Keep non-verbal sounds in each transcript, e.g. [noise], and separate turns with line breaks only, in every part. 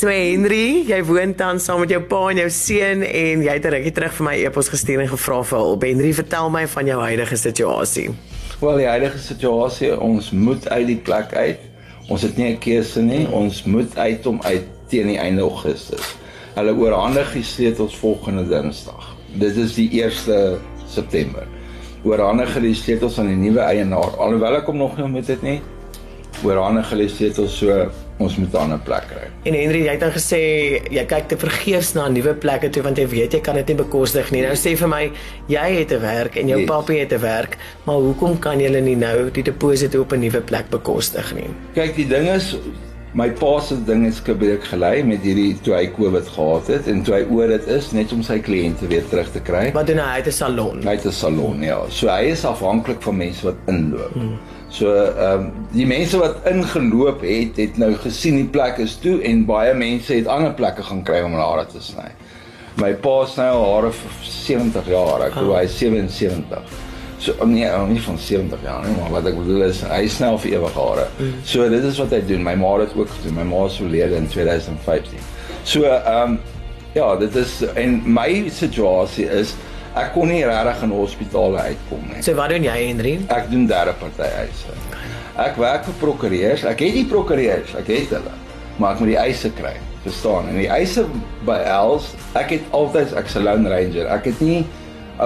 So Henry, jy woon tans saam met jou pa en jou seun en jy het 'n rukkie terug vir my e-pos gestuur en gevra vir hulp. Henry, vertel my van jou huidige situasie.
Wel, die huidige situasie, ons moet uit die plek uit. Ons het nie 'n keuse nie. Ons moet uit om uit teen die einde Augustus. Hulle oorhandig die sleutels volgende Dinsdag. Dit is die 1 September. Oorhandig die sleutels aan die nuwe eienaar. Alhoewel ek hom nog nie met dit nie. Oorhandig die sleutels so ons moet 'n ander plek kry.
En Henry, jy het dan gesê jy kyk te vergeefs na nuwe plekke toe want jy weet jy kan dit nie bekostig nie. Nou sê vir my, jy het 'n werk en jou yes. pappa het 'n werk, maar hoekom kan julle nie nou die deposito op 'n nuwe plek bekostig nie?
Kyk, die ding is my pa se ding het skielik gelei met hierdie toe hy COVID gehad het en toe hy oor dit is net om sy kliënte weer terug te kry.
Wat doen hy? Hy het 'n salon.
Hy het 'n salon, ja. So hy is afhanklik van mense wat inloop. Hmm. So ehm um, die mense wat ingeloop het, het nou gesien die plek is toe en baie mense het ander plekke gaan kry om hulle hare te sny. My pa sny al hare vir 70 jaar, ek glo oh. hy is 77. So nee, nie van 70 jaar nie, maar wat ek bedoel is hy sny al vir ewig hare. Mm. So dit is wat hy doen. My ma het ook gedoen. My ma is oorlede in 2015. So ehm um, ja, dit is en my situasie is ek kon nie regtig in hospitale uitkom nie.
So wat doen jy Henry?
Ek doen derde party eise. Ek werk vir prokureurs. Ek het nie prokureurs, ek het hulle. Maar ek moet die eise kry, verstaan? En die eise by Els, ek het altyd ek se lone ranger. Ek het nie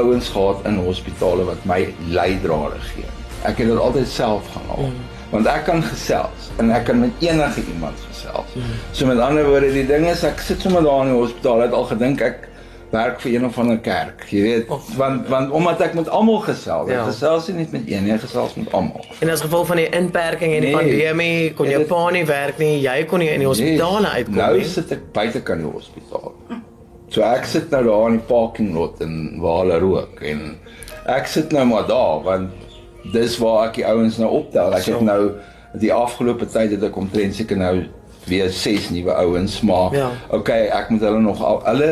ouens gehad in hospitale wat my leidrade gee. Ek het dit altyd self gaan haal. Mm. Want ek kan gesels en ek kan met enige iemand gesels. Mm. So met ander woorde, die ding is ek sit sommer daar in die hospitaal, het al gedink ek werk vir een of ander kerk, jy weet, oh. want want omdat ek met almal gesels, ja. gesels nie net met een nie, gesels met almal.
En as gevolg van die inperking en die nee, pandemie kon jy pa nie werk nie, jy kon nie in die hospitaal nee, uitkom
nou nie. Nou sit ek buite kan die hospitaal. So ek sit nou daar in die parking lot en waar hulle rook en ek sit nou maar daar want dis waar ek die ouens nou optel. Ek so. het nou die afgelope tyd het ek omtrent seker nou weer ses nuwe ouens, maar ja. okay, ek moet hulle nog al hulle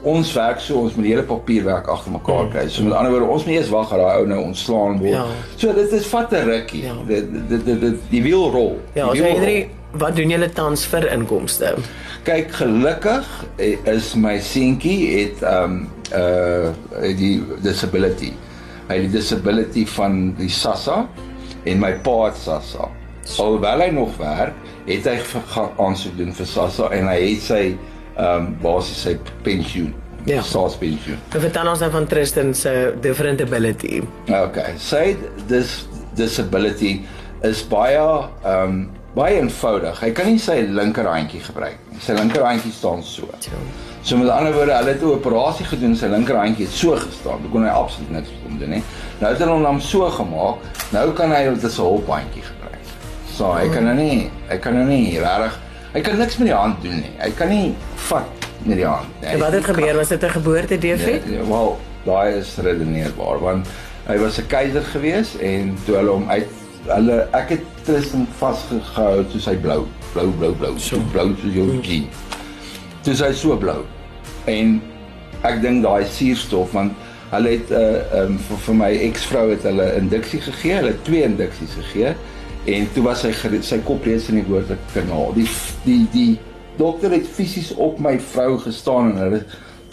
ons werk so ons moet die hele papierwerk agter mekaar kry. So met ander woorde, ons moet eers wag dat daai ou nou ontslaan word. Ja. So dit is vat 'n rukkie. Ja. Dit dit dit die wiel rol.
Ja, so Henry, wat doen julle tans vir inkomste?
Kyk, gelukkig eh, is my seentjie het um uh die disability. Hy het die disability van die SASSA en my pa het SASSA. Alhoewel hy nog werk, het hy gaan aansoek doen vir SASSA en hy het sy um, basies sy pensioen. Ja. Soos pensioen.
We vertel ons nou van Tristan se different ability.
Okay. Sy dis disability is baie ehm um, baie eenvoudig. Hy kan nie sy linkerhandjie gebruik nie. Sy linkerhandjie staan so. So met ander woorde, hulle het 'n operasie gedoen, sy linkerhandjie het so gestaan. Ek kon hy absoluut niks kon doen nie. Nou het hulle hom so gemaak. Nou kan hy dit as 'n hulphandjie gebruik. So hy kan nou nie, hy kan nou nie regtig Hy kan niks met die hand doen nie. Hy kan nie vat met die hand nie.
En wat het gebeur? Was dit 'n geboorte defek?
Nee, nee, wel, daai is redeneerbaar want hy was 'n keiser gewees en toe hulle hom uit hulle ek het Tristan vasgehou toe sy blou, blou, blou, blou, so blou soos jou hmm. jean. Toe sy so blou. En ek dink daai suurstof want hulle het 'n uh, um, vir, vir my eksvrou het hulle induksie gegee, hulle twee induksies gegee en toe was sy sy kop reeds in die woordelike kanaal. Die die die dokter het fisies op my vrou gestaan en hulle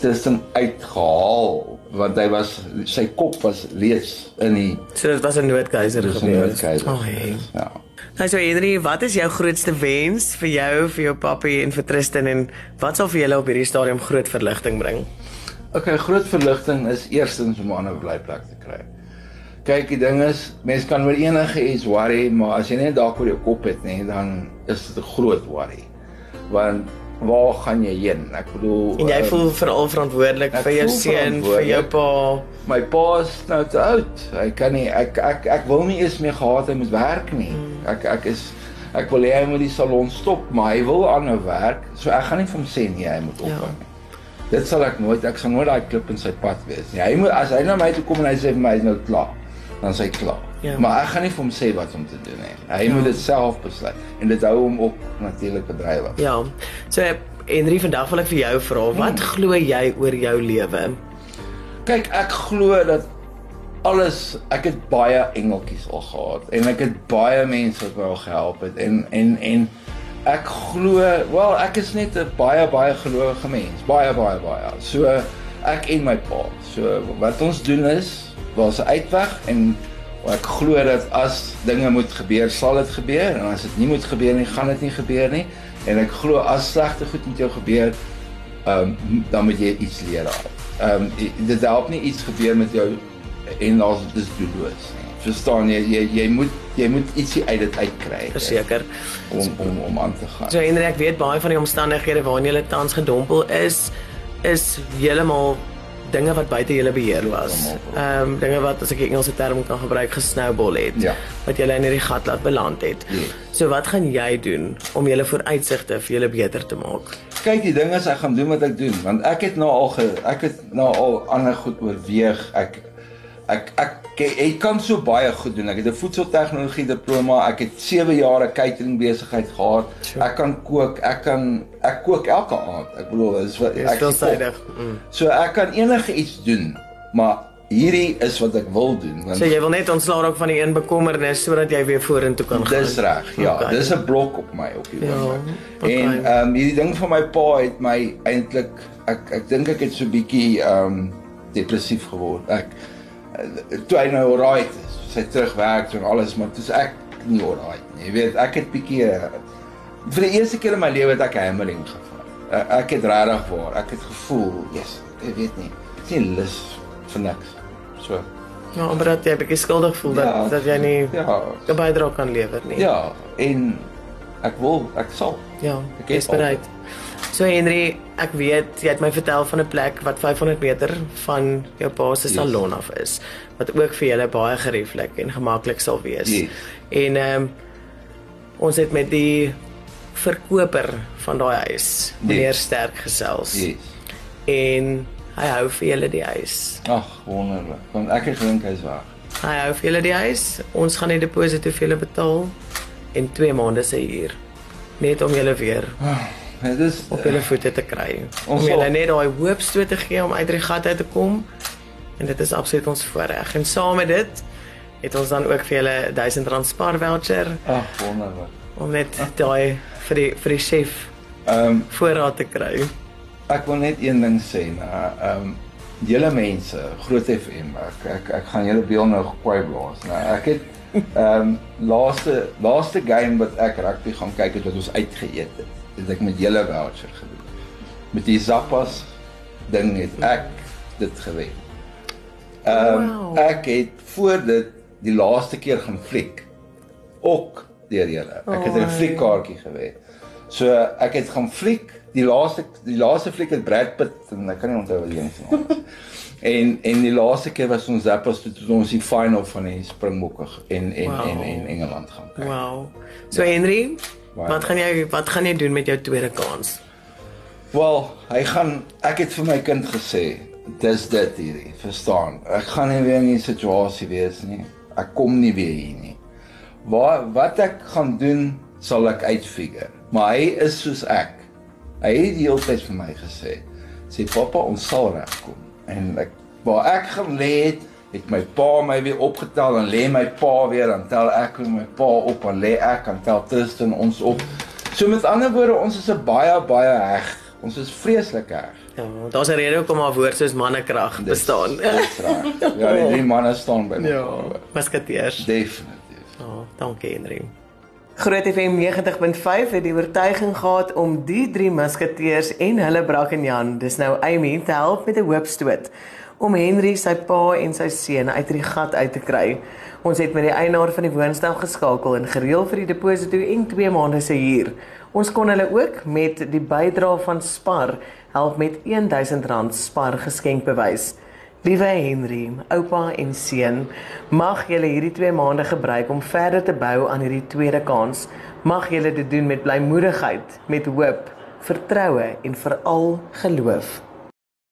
tussen uitgehaal want hy was sy kop was reeds in die
So dit was 'n noodkeiser
gewees. Oh, hey. Ja.
Nou so Henry, wat is jou grootste wens vir jou, vir jou pappa en vir Tristan en wat sal vir julle op hierdie stadium groot verligting bring?
Okay, groot verligting is eerstens om 'n ander blyplek te kry kyk die ding is mense kan oor enige iets worry maar as jy net dalk oor jou kop het nê dan is dit 'n groot worry want waar gaan jy heen ek bedoel
en jy um, voel veral verantwoordelik vir jou seun vir jou pa
my pa is nou te oud hy kan nie ek ek ek wil nie eens meer gehad hy moet werk nie hmm. ek ek is ek wil hê hy moet die salon stop maar hy wil aanhou werk so ek gaan nie vir hom sê nee hy moet ophou ja. Dit sal ek nooit ek sal nooit daai klip in sy pad wees nie. Hy moet as hy na my toe kom en hy sê vir my hy's nou klaar dan sê hy klaar. Ja. Maar ek gaan nie vir hom sê wat om te doen nie. Hy ja. moet dit self besluit en dit hou hom op natuurlik bedrywig.
Ja. So Henry vandag wil ek vir jou vra, wat hmm. glo jy oor jou lewe?
Kyk, ek glo dat alles ek het baie engeltjies al gehad en ek het baie mense wat wou gehelp het en en en ek glo, wel ek is net 'n baie baie gelowige mens, baie baie baie. So ek en my pa. So wat ons doen is, daar's 'n uitweg en ek glo dat as dinge moet gebeur, sal dit gebeur en as dit nie moet gebeur nie, gaan dit nie gebeur nie. En ek glo as slegte goed met jou gebeur, ehm um, dan moet jy iets leer daar. Ehm um, dit help nie iets gebeur met jou en daar's dis doelloos nie. Verstaan jy jy jy moet jy moet ietsie uit dit uitkry.
Verseker
om om om aan te gaan.
So en ek weet baie van die omstandighede waarin jy tans gedompel is is heeltemal dinge wat buite julle beheer was. Ehm um, dinge wat as ek 'n Engelse term kan gebruik gesnowball het.
Ja.
Wat julle in hierdie gat laat beland het.
Ja.
So wat gaan jy doen om julle vooruitsigte vir julle beter te maak?
Kyk, die ding is ek gaan doen wat ek doen want ek het nou al ge, ek het nou al ander goed oorweeg. Ek ek ek ek kan so baie goed doen. Ek het 'n voedseltegnologie diploma. Ek het 7 jaar catering besigheid gehad. Ek kan kook. Ek kan ek kook elke aand. Ek bedoel, dis wat
ek veelsidig. Mm.
So ek kan enige iets doen, maar hierdie is wat ek wil doen
want So jy wil net ontslaa raak van die een bekommernis sodat jy weer vorentoe kan
gaan. Dis reg. Ja, okay. dis 'n blok op my op hierdie ja, okay. En ehm um, hierdie ding van my pa het my eintlik ek ek dink ek het so bietjie ehm um, depressief geword. Ek toe hy nou alright is, sy terugwerk en alles, maar dis ek nie alright nie. Jy weet, ek het bietjie eh, vir die eerste keer in my lewe het ek hammering gevat. Eh, ek het regtig waar, ek het gevoel, yes, ek weet nie, sien lus vir niks. So.
Ja, maar dat jy bietjie skuldig voel dat ja, dat jy nie ja, 'n bydrae kan lewer nie.
Ja, en ek wil, ek sal.
Ja, ek is bereid. Al. So Henry, ek weet jy het my vertel van 'n plek wat 500 meter van jou pa se salon af is wat ook vir julle baie gerieflik en gemaklik sal wees.
Yes.
En ehm um, ons het met die verkoper van daai huis, meneer yes. Sterk gesels.
Yes.
En hy hou vir julle die huis.
Ag, wonderlik. Want ek het gedink hy's weg.
Hy hou vir julle die huis. Ons gaan die deposito vir julle betaal en 2 maande se huur net om julle weer
oh. Dit is
op hulle voete te kry. Om hulle net daai hoop stoot te gee om uit die gat uit te kom. En dit is absoluut ons voorreg. En saam met dit het ons dan ook vir hulle 1000 rand spaar voucher.
Ag, wonderlik.
Om net daai vir die vir die chef ehm um, voorraad te kry.
Ek wil net een ding sê, nou ehm um, julle mense, Groot FM, ek ek, ek gaan julle beel nou gekwaai blaas. Nou ek het ehm um, [laughs] laaste laaste game wat ek rugby gaan kyk het wat ons uitgeëet het het ek met julle voucher gedoen. Met die Zappas ding het ek dit gewen. Ehm um, wow. ek het voor dit die laaste keer gaan fliek ook deur julle. Ek het 'n oh, fliekkaartjie gewen. So ek het gaan fliek die laaste die laaste fliek het Brad Pitt en ek kan nie onthou wat die een was. [laughs] en en die laaste keer was ons Zappas toe toe ons die final van die Springbokke en en, wow. en en Engeland gaan kyk.
Wow. So ja. Henry, Wat gaan jy wat gaan jy doen met jou tweede kans?
Wel, hy gaan ek het vir my kind gesê, dis dit hierdie, verstaan? Ek gaan nie weer in 'n situasie wees nie. Ek kom nie weer hier nie. Wat wat ek gaan doen, sal ek uitfigure. Maar hy is soos ek. Hy het die hele tyd vir my gesê, sê pappa, ons sal regkom. En ek waar ek gaan lê het het my pa my weer opgetel en lê my pa weer dan tel ek met my pa op en lê ek en tel Tristan ons op. So met ander woorde, ons is 'n baie baie heg. Ons is vreeslik heg.
Ja, daar's 'n rede hoekom maar woord soos mannekrag bestaan.
Dis reg. Ja, die drie manne staan by my.
Ja, musketeers.
Definitief.
Ja, oh, dankie Henry. Groot FM 90.5 het die oortuiging gehad om die drie musketeers en hulle brak en Jan, dis nou Amy te help met 'n hoopstoot om Henry sy pa en sy seun uit die gat uit te kry. Ons het met die eienaar van die woonstel geskakel en gereël vir die deposito en 2 maande se huur. Ons kon hulle ook met die bydrae van Spar help met R1000 Spar geskenkbewys. Liewe Henry, oupa en seun, mag julle hierdie 2 maande gebruik om verder te bou aan hierdie tweede kans. Mag julle dit doen met blymoedigheid, met hoop, vertroue en veral geloof.